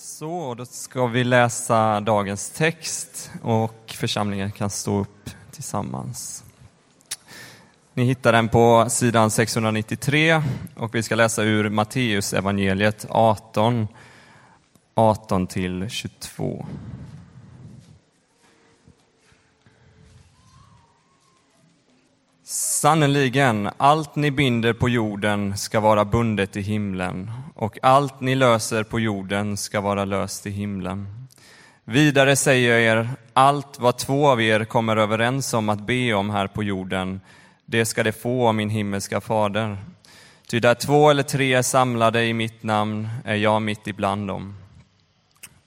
Så, då ska vi läsa dagens text och församlingen kan stå upp tillsammans. Ni hittar den på sidan 693 och vi ska läsa ur Matteus evangeliet 18, 18 till 22. Sannerligen, allt ni binder på jorden ska vara bundet i himlen och allt ni löser på jorden ska vara löst i himlen. Vidare säger jag er, allt vad två av er kommer överens om att be om här på jorden, det ska de få av min himmelska fader. Ty där två eller tre är samlade i mitt namn är jag mitt ibland dem.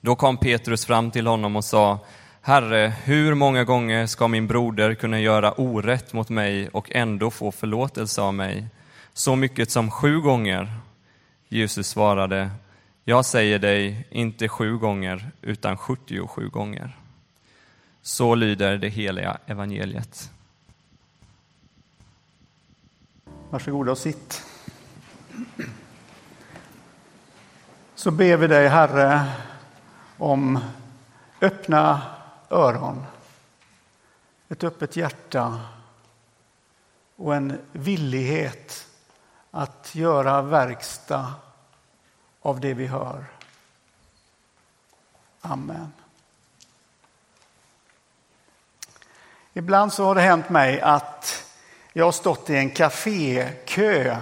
Då kom Petrus fram till honom och sa, Herre, hur många gånger ska min broder kunna göra orätt mot mig och ändå få förlåtelse av mig? Så mycket som sju gånger? Jesus svarade, jag säger dig, inte sju gånger, utan 77 gånger. Så lyder det heliga evangeliet. Varsågoda och sitt. Så ber vi dig, Herre, om öppna öron, ett öppet hjärta och en villighet att göra verkstad av det vi hör. Amen. Ibland så har det hänt mig att jag har stått i en kafékö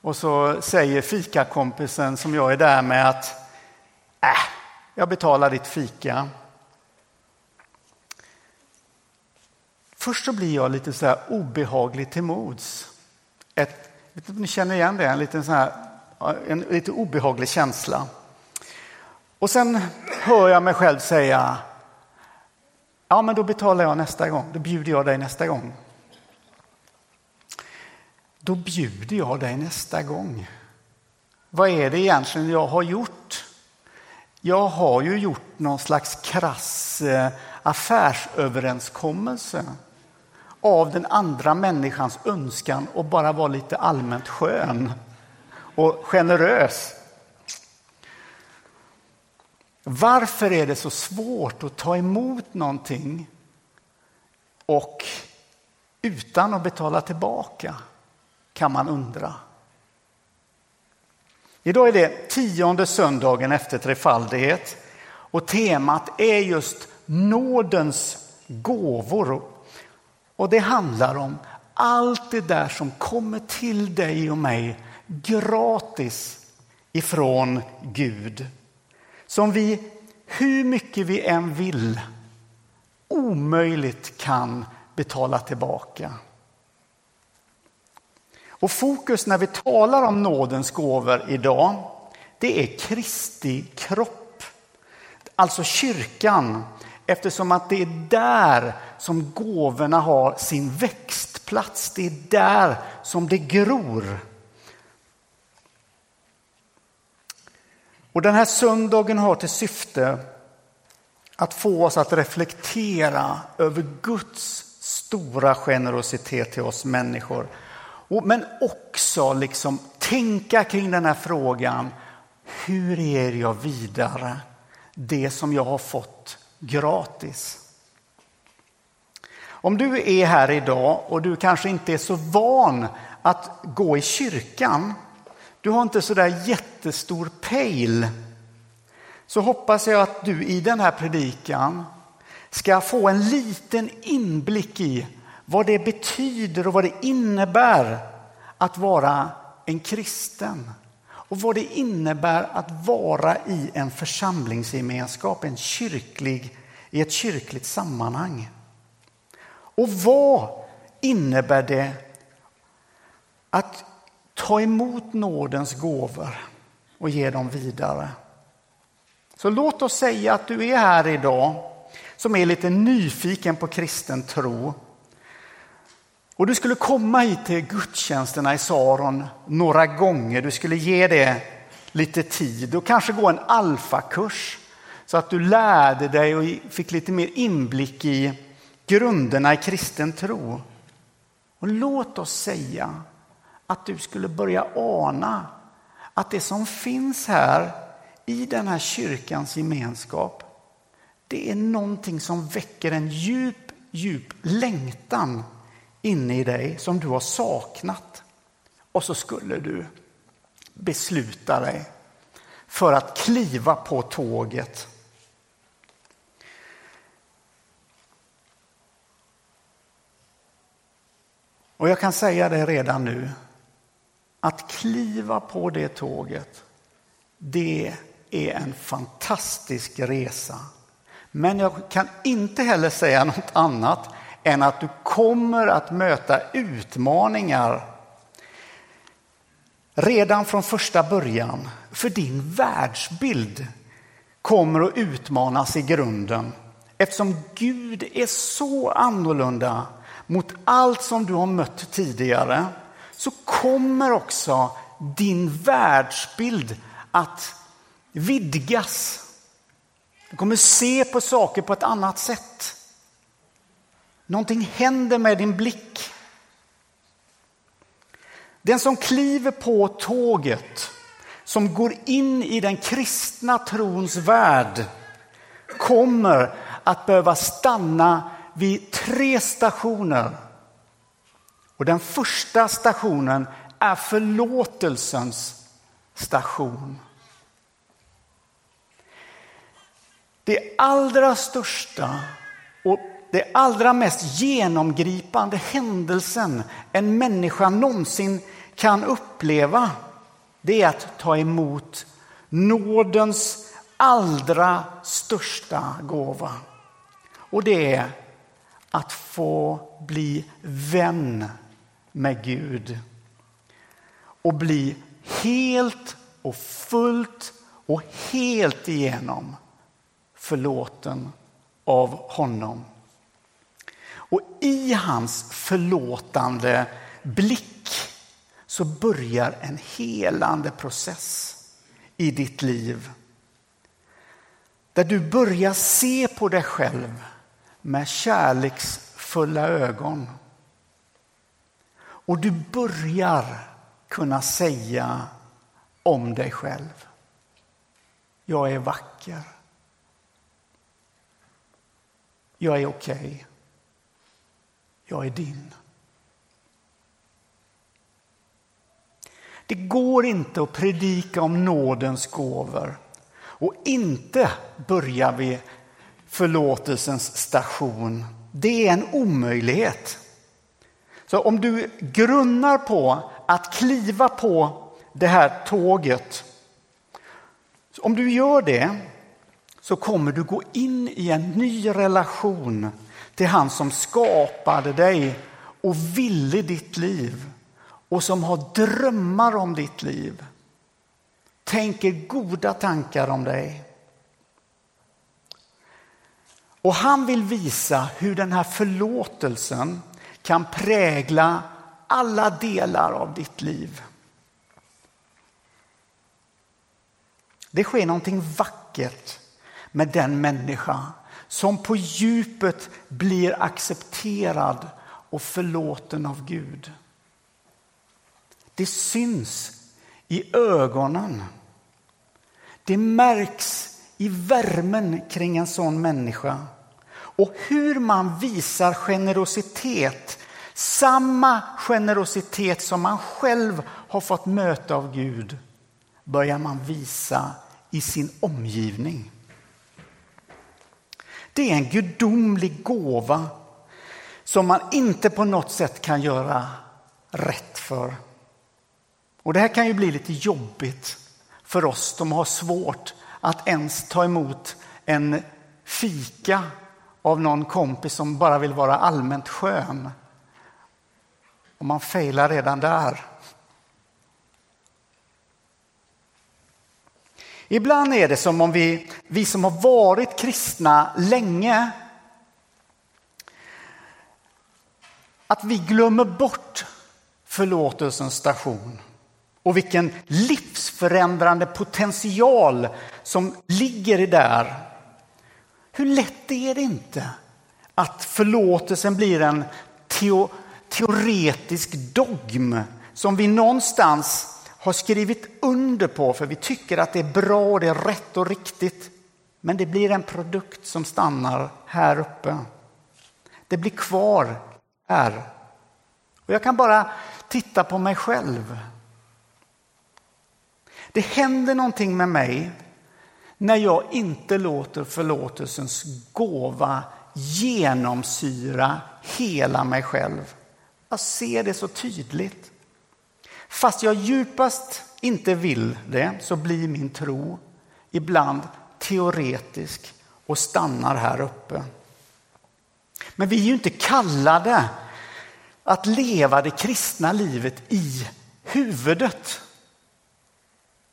och så säger fikakompisen som jag är där med att äh, jag betalar ditt fika. Först så blir jag lite så här obehaglig till mods. Ett, vet ni känner igen det? En liten så här, en lite obehaglig känsla. Och sen hör jag mig själv säga, ja men då betalar jag nästa gång, då bjuder jag dig nästa gång. Då bjuder jag dig nästa gång. Vad är det egentligen jag har gjort? Jag har ju gjort någon slags krass eh, affärsöverenskommelse av den andra människans önskan och bara vara lite allmänt skön och generös. Varför är det så svårt att ta emot någonting och utan att betala tillbaka? Kan man undra. Idag är det tionde söndagen efter trefaldighet och temat är just nådens gåvor. Och det handlar om allt det där som kommer till dig och mig gratis ifrån Gud. Som vi, hur mycket vi än vill, omöjligt kan betala tillbaka. Och fokus när vi talar om nådens gåvor idag, det är Kristi kropp. Alltså kyrkan, eftersom att det är där som gåvorna har sin växtplats. Det är där som det gror. Och den här söndagen har till syfte att få oss att reflektera över Guds stora generositet till oss människor. Men också liksom tänka kring den här frågan. Hur ger jag vidare det som jag har fått gratis? Om du är här idag och du kanske inte är så van att gå i kyrkan. Du har inte så där jättestor pejl. Så hoppas jag att du i den här predikan ska få en liten inblick i vad det betyder och vad det innebär att vara en kristen. Och vad det innebär att vara i en församlingsgemenskap, en kyrklig, i ett kyrkligt sammanhang. Och vad innebär det att ta emot nådens gåvor och ge dem vidare? Så låt oss säga att du är här idag som är lite nyfiken på kristen tro och du skulle komma hit till gudstjänsterna i Saron några gånger. Du skulle ge det lite tid och kanske gå en alfakurs så att du lärde dig och fick lite mer inblick i grunderna i kristen tro. Och låt oss säga att du skulle börja ana att det som finns här i den här kyrkans gemenskap, det är någonting som väcker en djup, djup längtan inne i dig som du har saknat. Och så skulle du besluta dig för att kliva på tåget. Och jag kan säga det redan nu, att kliva på det tåget, det är en fantastisk resa. Men jag kan inte heller säga något annat än att du kommer att möta utmaningar redan från första början. För din världsbild kommer att utmanas i grunden eftersom Gud är så annorlunda mot allt som du har mött tidigare så kommer också din världsbild att vidgas. Du kommer se på saker på ett annat sätt. Någonting händer med din blick. Den som kliver på tåget, som går in i den kristna trons värld kommer att behöva stanna vid tre stationer. Och den första stationen är förlåtelsens station. Det allra största och det allra mest genomgripande händelsen en människa någonsin kan uppleva det är att ta emot nådens allra största gåva. Och det är att få bli vän med Gud. Och bli helt och fullt och helt igenom förlåten av honom. Och i hans förlåtande blick så börjar en helande process i ditt liv. Där du börjar se på dig själv med kärleksfulla ögon. Och du börjar kunna säga om dig själv. Jag är vacker. Jag är okej. Okay. Jag är din. Det går inte att predika om nådens gåvor och inte börja vid förlåtelsens station. Det är en omöjlighet. Så om du grunnar på att kliva på det här tåget, om du gör det så kommer du gå in i en ny relation till han som skapade dig och ville ditt liv och som har drömmar om ditt liv. Tänker goda tankar om dig. Och han vill visa hur den här förlåtelsen kan prägla alla delar av ditt liv. Det sker någonting vackert med den människa som på djupet blir accepterad och förlåten av Gud. Det syns i ögonen. Det märks i värmen kring en sån människa. Och hur man visar generositet, samma generositet som man själv har fått möta av Gud, börjar man visa i sin omgivning. Det är en gudomlig gåva som man inte på något sätt kan göra rätt för. Och det här kan ju bli lite jobbigt för oss som har svårt att ens ta emot en fika av någon kompis som bara vill vara allmänt skön. Och man failar redan där. Ibland är det som om vi, vi som har varit kristna länge att vi glömmer bort förlåtelsens station och vilken livsförändrande potential som ligger i där. Hur lätt är det inte att förlåtelsen blir en teo, teoretisk dogm som vi någonstans har skrivit under på för vi tycker att det är bra och det är rätt och riktigt. Men det blir en produkt som stannar här uppe. Det blir kvar här. Och jag kan bara titta på mig själv. Det händer någonting med mig när jag inte låter förlåtelsens gåva genomsyra hela mig själv. Jag ser det så tydligt. Fast jag djupast inte vill det så blir min tro ibland teoretisk och stannar här uppe. Men vi är ju inte kallade att leva det kristna livet i huvudet.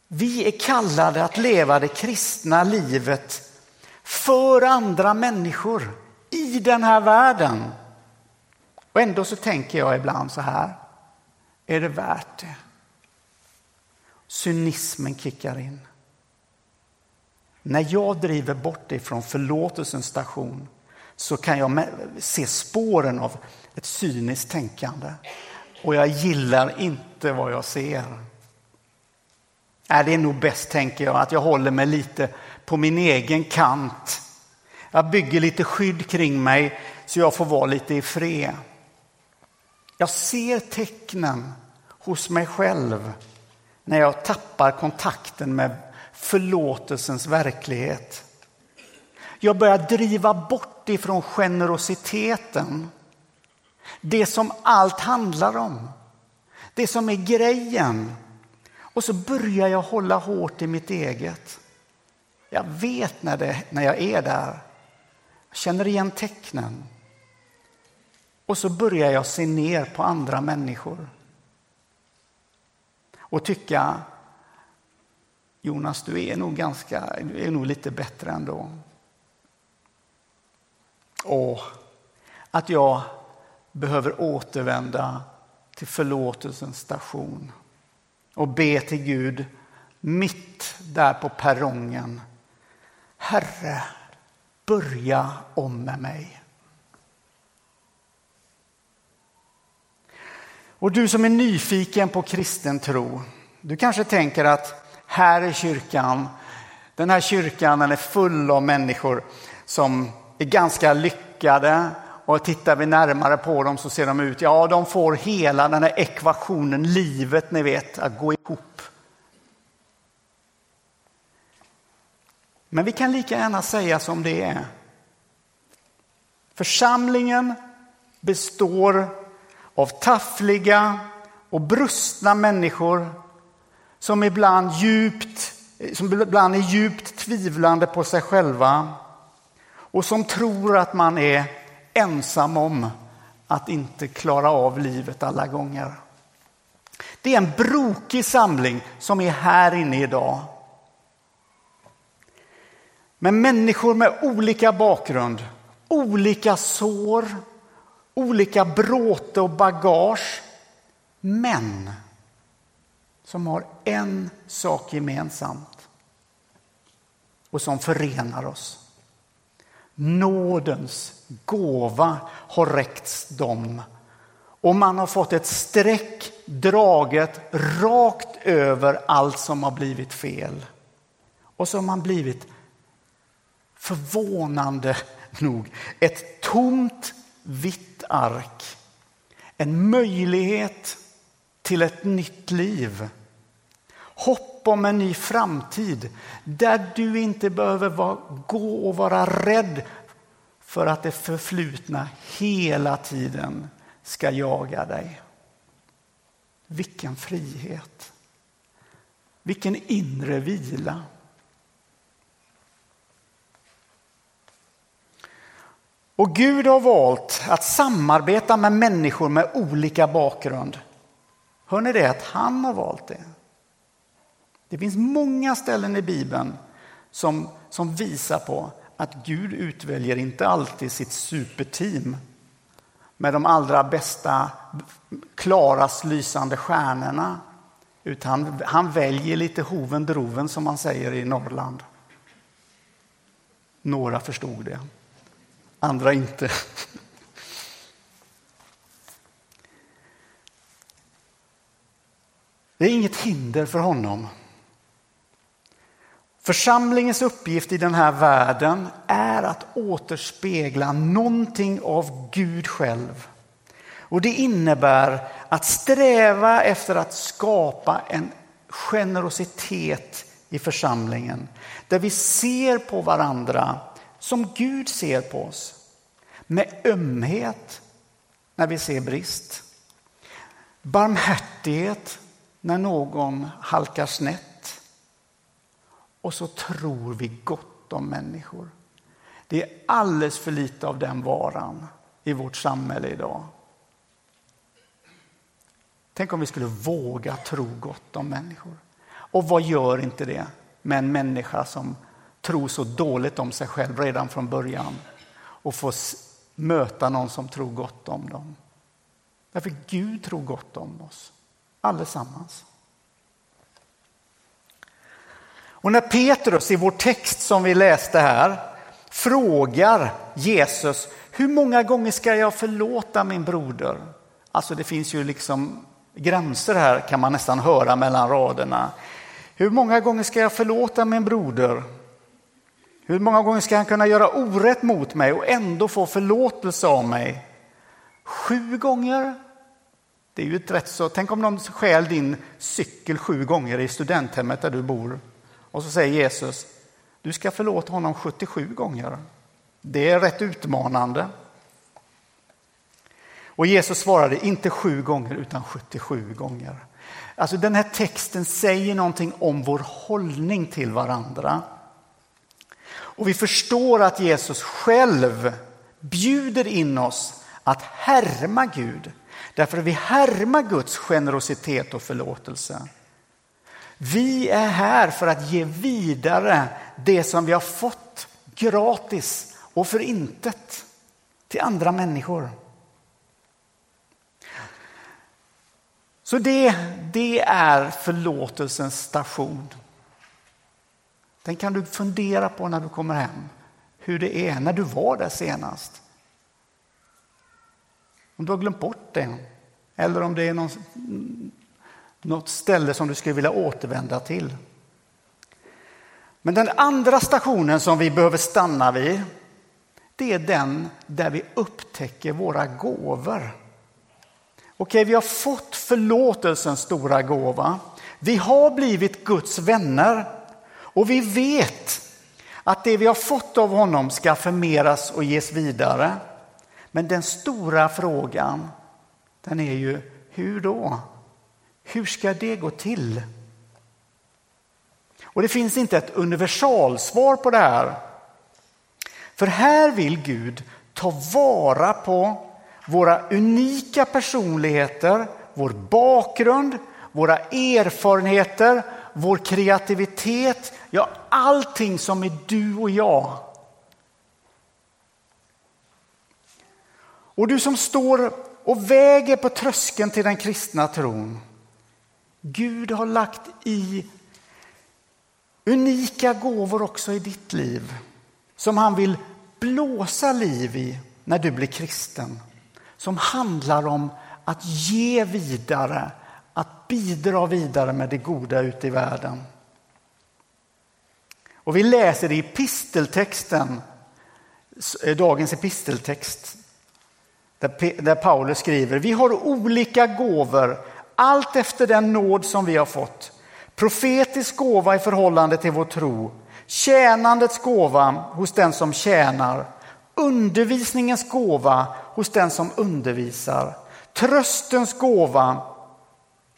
Vi är kallade att leva det kristna livet för andra människor i den här världen. Och ändå så tänker jag ibland så här. Är det värt det? Cynismen kickar in. När jag driver bort dig från förlåtelsens station så kan jag se spåren av ett cyniskt tänkande. Och jag gillar inte vad jag ser. Äh, det är nog bäst, tänker jag, att jag håller mig lite på min egen kant. Jag bygger lite skydd kring mig så jag får vara lite i fred. Jag ser tecknen hos mig själv när jag tappar kontakten med förlåtelsens verklighet. Jag börjar driva bort ifrån generositeten. Det som allt handlar om. Det som är grejen. Och så börjar jag hålla hårt i mitt eget. Jag vet när, det, när jag är där. Jag känner igen tecknen. Och så börjar jag se ner på andra människor. Och tycka, Jonas, du är nog, ganska, du är nog lite bättre ändå. Och att jag behöver återvända till förlåtelsens station och be till Gud mitt där på perrongen. Herre, börja om med mig. Och du som är nyfiken på kristen tro, du kanske tänker att här är kyrkan, den här kyrkan den är full av människor som är ganska lyckade och tittar vi närmare på dem så ser de ut, ja de får hela den här ekvationen, livet ni vet, att gå ihop. Men vi kan lika gärna säga som det är. Församlingen består av taffliga och brustna människor som ibland, djupt, som ibland är djupt tvivlande på sig själva och som tror att man är ensam om att inte klara av livet alla gånger. Det är en brokig samling som är här inne idag. Med människor med olika bakgrund, olika sår, olika bråte och bagage. Men som har en sak gemensamt och som förenar oss. Nådens gåva har räckts dem och man har fått ett streck draget rakt över allt som har blivit fel. Och så har man blivit förvånande nog ett tomt vitt ark. En möjlighet till ett nytt liv. Hopp om en ny framtid där du inte behöver vara, gå och vara rädd för att det förflutna hela tiden ska jaga dig. Vilken frihet! Vilken inre vila! Och Gud har valt att samarbeta med människor med olika bakgrund. Hör ni det? Att han har valt det. Det finns många ställen i Bibeln som, som visar på att Gud utväljer inte alltid sitt superteam med de allra bästa, klarast lysande stjärnorna. Utan han, han väljer lite hoven droven som man säger i Norrland. Några förstod det, andra inte. Det är inget hinder för honom. Församlingens uppgift i den här världen är att återspegla någonting av Gud själv. Och det innebär att sträva efter att skapa en generositet i församlingen. Där vi ser på varandra som Gud ser på oss. Med ömhet när vi ser brist. Barmhärtighet när någon halkar snett. Och så tror vi gott om människor. Det är alldeles för lite av den varan i vårt samhälle idag. Tänk om vi skulle våga tro gott om människor. Och vad gör inte det med en människa som tror så dåligt om sig själv redan från början och får möta någon som tror gott om dem? Därför Gud tror gott om oss, allesammans. Och när Petrus i vår text som vi läste här frågar Jesus, hur många gånger ska jag förlåta min broder? Alltså det finns ju liksom gränser här kan man nästan höra mellan raderna. Hur många gånger ska jag förlåta min broder? Hur många gånger ska han kunna göra orätt mot mig och ändå få förlåtelse av mig? Sju gånger? Det är ju ett rätt så... Tänk om någon stjäl din cykel sju gånger i studenthemmet där du bor. Och så säger Jesus, du ska förlåta honom 77 gånger. Det är rätt utmanande. Och Jesus svarade inte sju gånger utan 77 gånger. Alltså den här texten säger någonting om vår hållning till varandra. Och vi förstår att Jesus själv bjuder in oss att härma Gud. Därför att vi härmar Guds generositet och förlåtelse. Vi är här för att ge vidare det som vi har fått gratis och för intet till andra människor. Så det, det är förlåtelsens station. Den kan du fundera på när du kommer hem. Hur det är när du var där senast. Om du har glömt bort det. Eller om det är någon, något ställe som du skulle vilja återvända till. Men den andra stationen som vi behöver stanna vid, det är den där vi upptäcker våra gåvor. Okej, vi har fått förlåtelsens stora gåva. Vi har blivit Guds vänner och vi vet att det vi har fått av honom ska förmeras och ges vidare. Men den stora frågan, den är ju hur då? Hur ska det gå till? Och det finns inte ett universalsvar på det här. För här vill Gud ta vara på våra unika personligheter, vår bakgrund, våra erfarenheter, vår kreativitet, ja allting som är du och jag. Och du som står och väger på tröskeln till den kristna tron. Gud har lagt i unika gåvor också i ditt liv som han vill blåsa liv i när du blir kristen som handlar om att ge vidare, att bidra vidare med det goda ute i världen. Och vi läser i episteltexten, eh, dagens episteltext, där Paulus skriver, vi har olika gåvor, allt efter den nåd som vi har fått. Profetisk gåva i förhållande till vår tro, tjänandets gåva hos den som tjänar, undervisningens gåva hos den som undervisar, tröstens gåva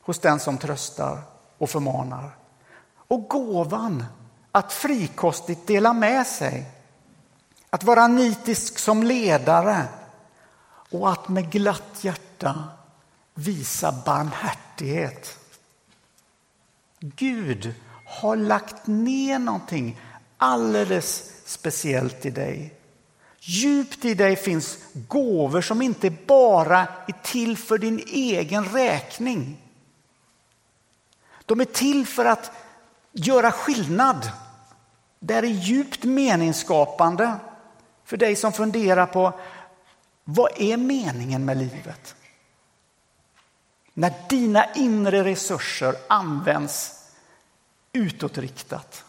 hos den som tröstar och förmanar. Och gåvan att frikostigt dela med sig, att vara nitisk som ledare och att med glatt hjärta visa barmhärtighet. Gud har lagt ner någonting alldeles speciellt i dig. Djupt i dig finns gåvor som inte bara är till för din egen räkning. De är till för att göra skillnad. Det är djupt meningsskapande för dig som funderar på vad är meningen med livet? När dina inre resurser används utåtriktat.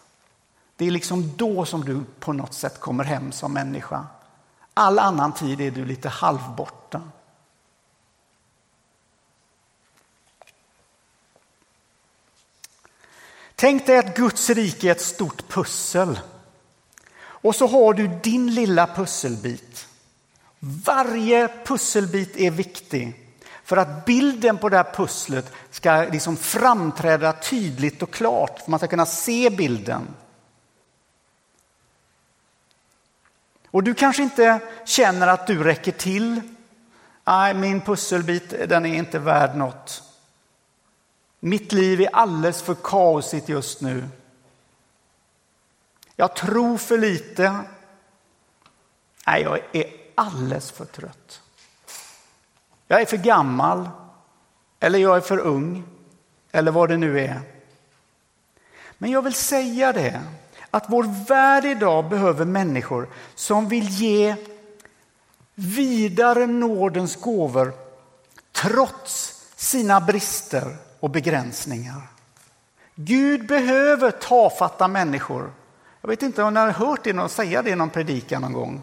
Det är liksom då som du på något sätt kommer hem som människa. All annan tid är du lite halvborta. Tänk dig att Guds rike är ett stort pussel. Och så har du din lilla pusselbit. Varje pusselbit är viktig för att bilden på det här pusslet ska liksom framträda tydligt och klart. För man ska kunna se bilden. Och du kanske inte känner att du räcker till. Nej, min pusselbit den är inte värd något. Mitt liv är alldeles för kaosigt just nu. Jag tror för lite. Nej, jag är alldeles för trött. Jag är för gammal. Eller jag är för ung. Eller vad det nu är. Men jag vill säga det att vår värld idag behöver människor som vill ge vidare nådens gåvor trots sina brister och begränsningar. Gud behöver tafatta människor. Jag vet inte om ni har hört det någon säga det i någon predikan någon gång.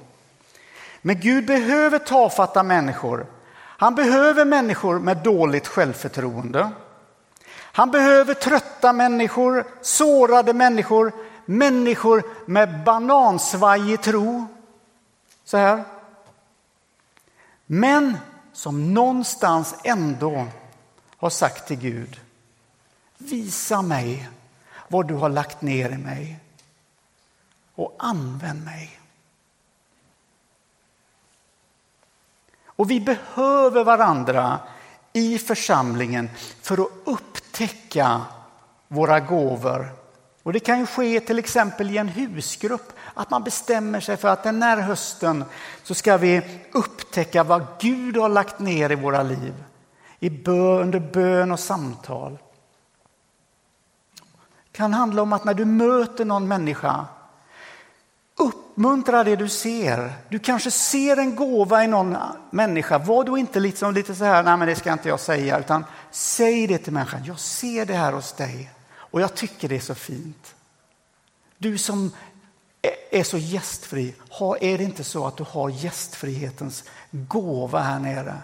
Men Gud behöver tafatta människor. Han behöver människor med dåligt självförtroende. Han behöver trötta människor, sårade människor, människor med banansvajig tro. Så här. Men som någonstans ändå har sagt till Gud, visa mig vad du har lagt ner i mig och använd mig. Och vi behöver varandra i församlingen för att upptäcka våra gåvor. Och det kan ju ske till exempel i en husgrupp, att man bestämmer sig för att den här hösten så ska vi upptäcka vad Gud har lagt ner i våra liv. I bön, under bön och samtal. Det kan handla om att när du möter någon människa Uppmuntra det du ser. Du kanske ser en gåva i någon människa. Var då inte liksom lite så här, nej men det ska inte jag säga, utan säg det till människan. Jag ser det här hos dig och jag tycker det är så fint. Du som är så gästfri, är det inte så att du har gästfrihetens gåva här nere?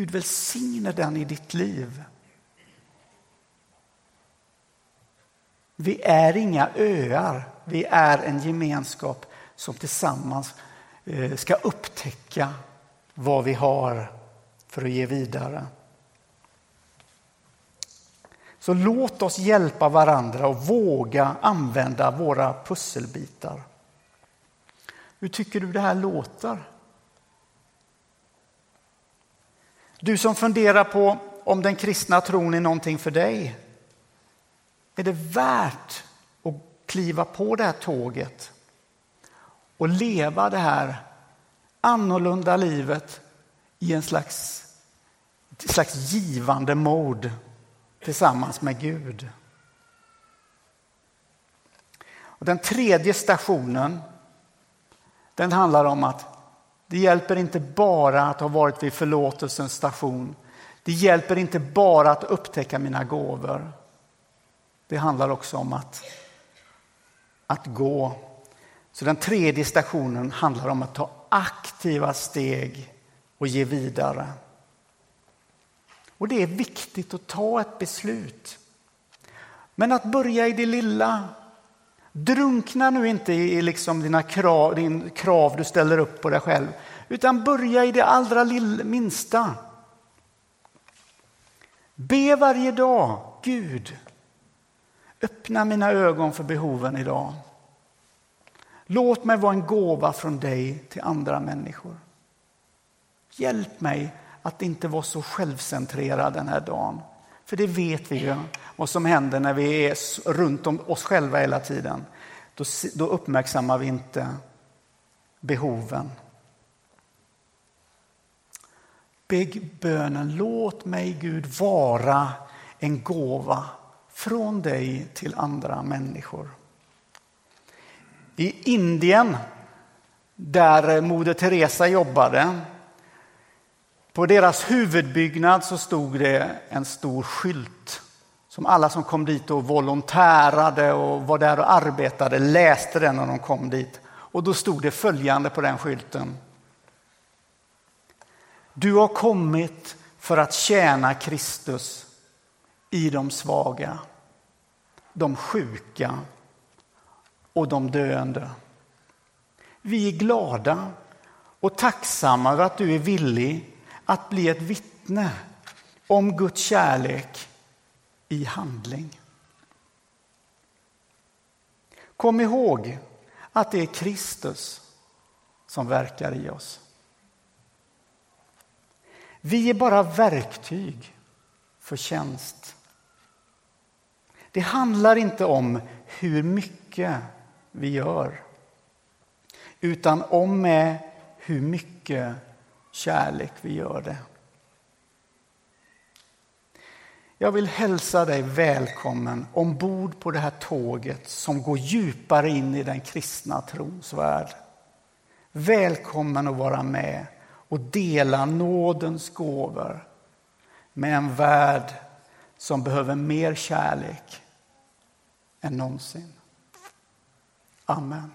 Gud välsigne den i ditt liv. Vi är inga öar, vi är en gemenskap som tillsammans eh, ska upptäcka vad vi har för att ge vidare. Så låt oss hjälpa varandra och våga använda våra pusselbitar. Hur tycker du det här låter? Du som funderar på om den kristna tron är någonting för dig. Är det värt att kliva på det här tåget och leva det här annorlunda livet i en slags, slags givande mod tillsammans med Gud? Och den tredje stationen den handlar om att det hjälper inte bara att ha varit vid förlåtelsens station. Det hjälper inte bara att upptäcka mina gåvor. Det handlar också om att, att gå. Så den tredje stationen handlar om att ta aktiva steg och ge vidare. Och det är viktigt att ta ett beslut. Men att börja i det lilla. Drunkna nu inte i liksom dina krav, din krav du ställer upp på dig själv, utan börja i det allra minsta. Be varje dag, Gud, Öppna mina ögon för behoven idag. Låt mig vara en gåva från dig till andra människor. Hjälp mig att inte vara så självcentrerad den här dagen. För det vet vi ju vad som händer när vi är runt om oss själva hela tiden. Då, då uppmärksammar vi inte behoven. Bygg bönen, låt mig Gud vara en gåva från dig till andra människor. I Indien, där Moder Teresa jobbade, på deras huvudbyggnad så stod det en stor skylt som alla som kom dit och volontärade och var där och arbetade läste den när de kom dit. Och då stod det följande på den skylten. Du har kommit för att tjäna Kristus i de svaga, de sjuka och de döende. Vi är glada och tacksamma över att du är villig att bli ett vittne om Guds kärlek i handling. Kom ihåg att det är Kristus som verkar i oss. Vi är bara verktyg för tjänst. Det handlar inte om hur mycket vi gör utan om med hur mycket kärlek vi gör det. Jag vill hälsa dig välkommen ombord på det här tåget som går djupare in i den kristna trons värld. Välkommen att vara med och dela nådens gåvor med en värld som behöver mer kärlek än någonsin. Amen.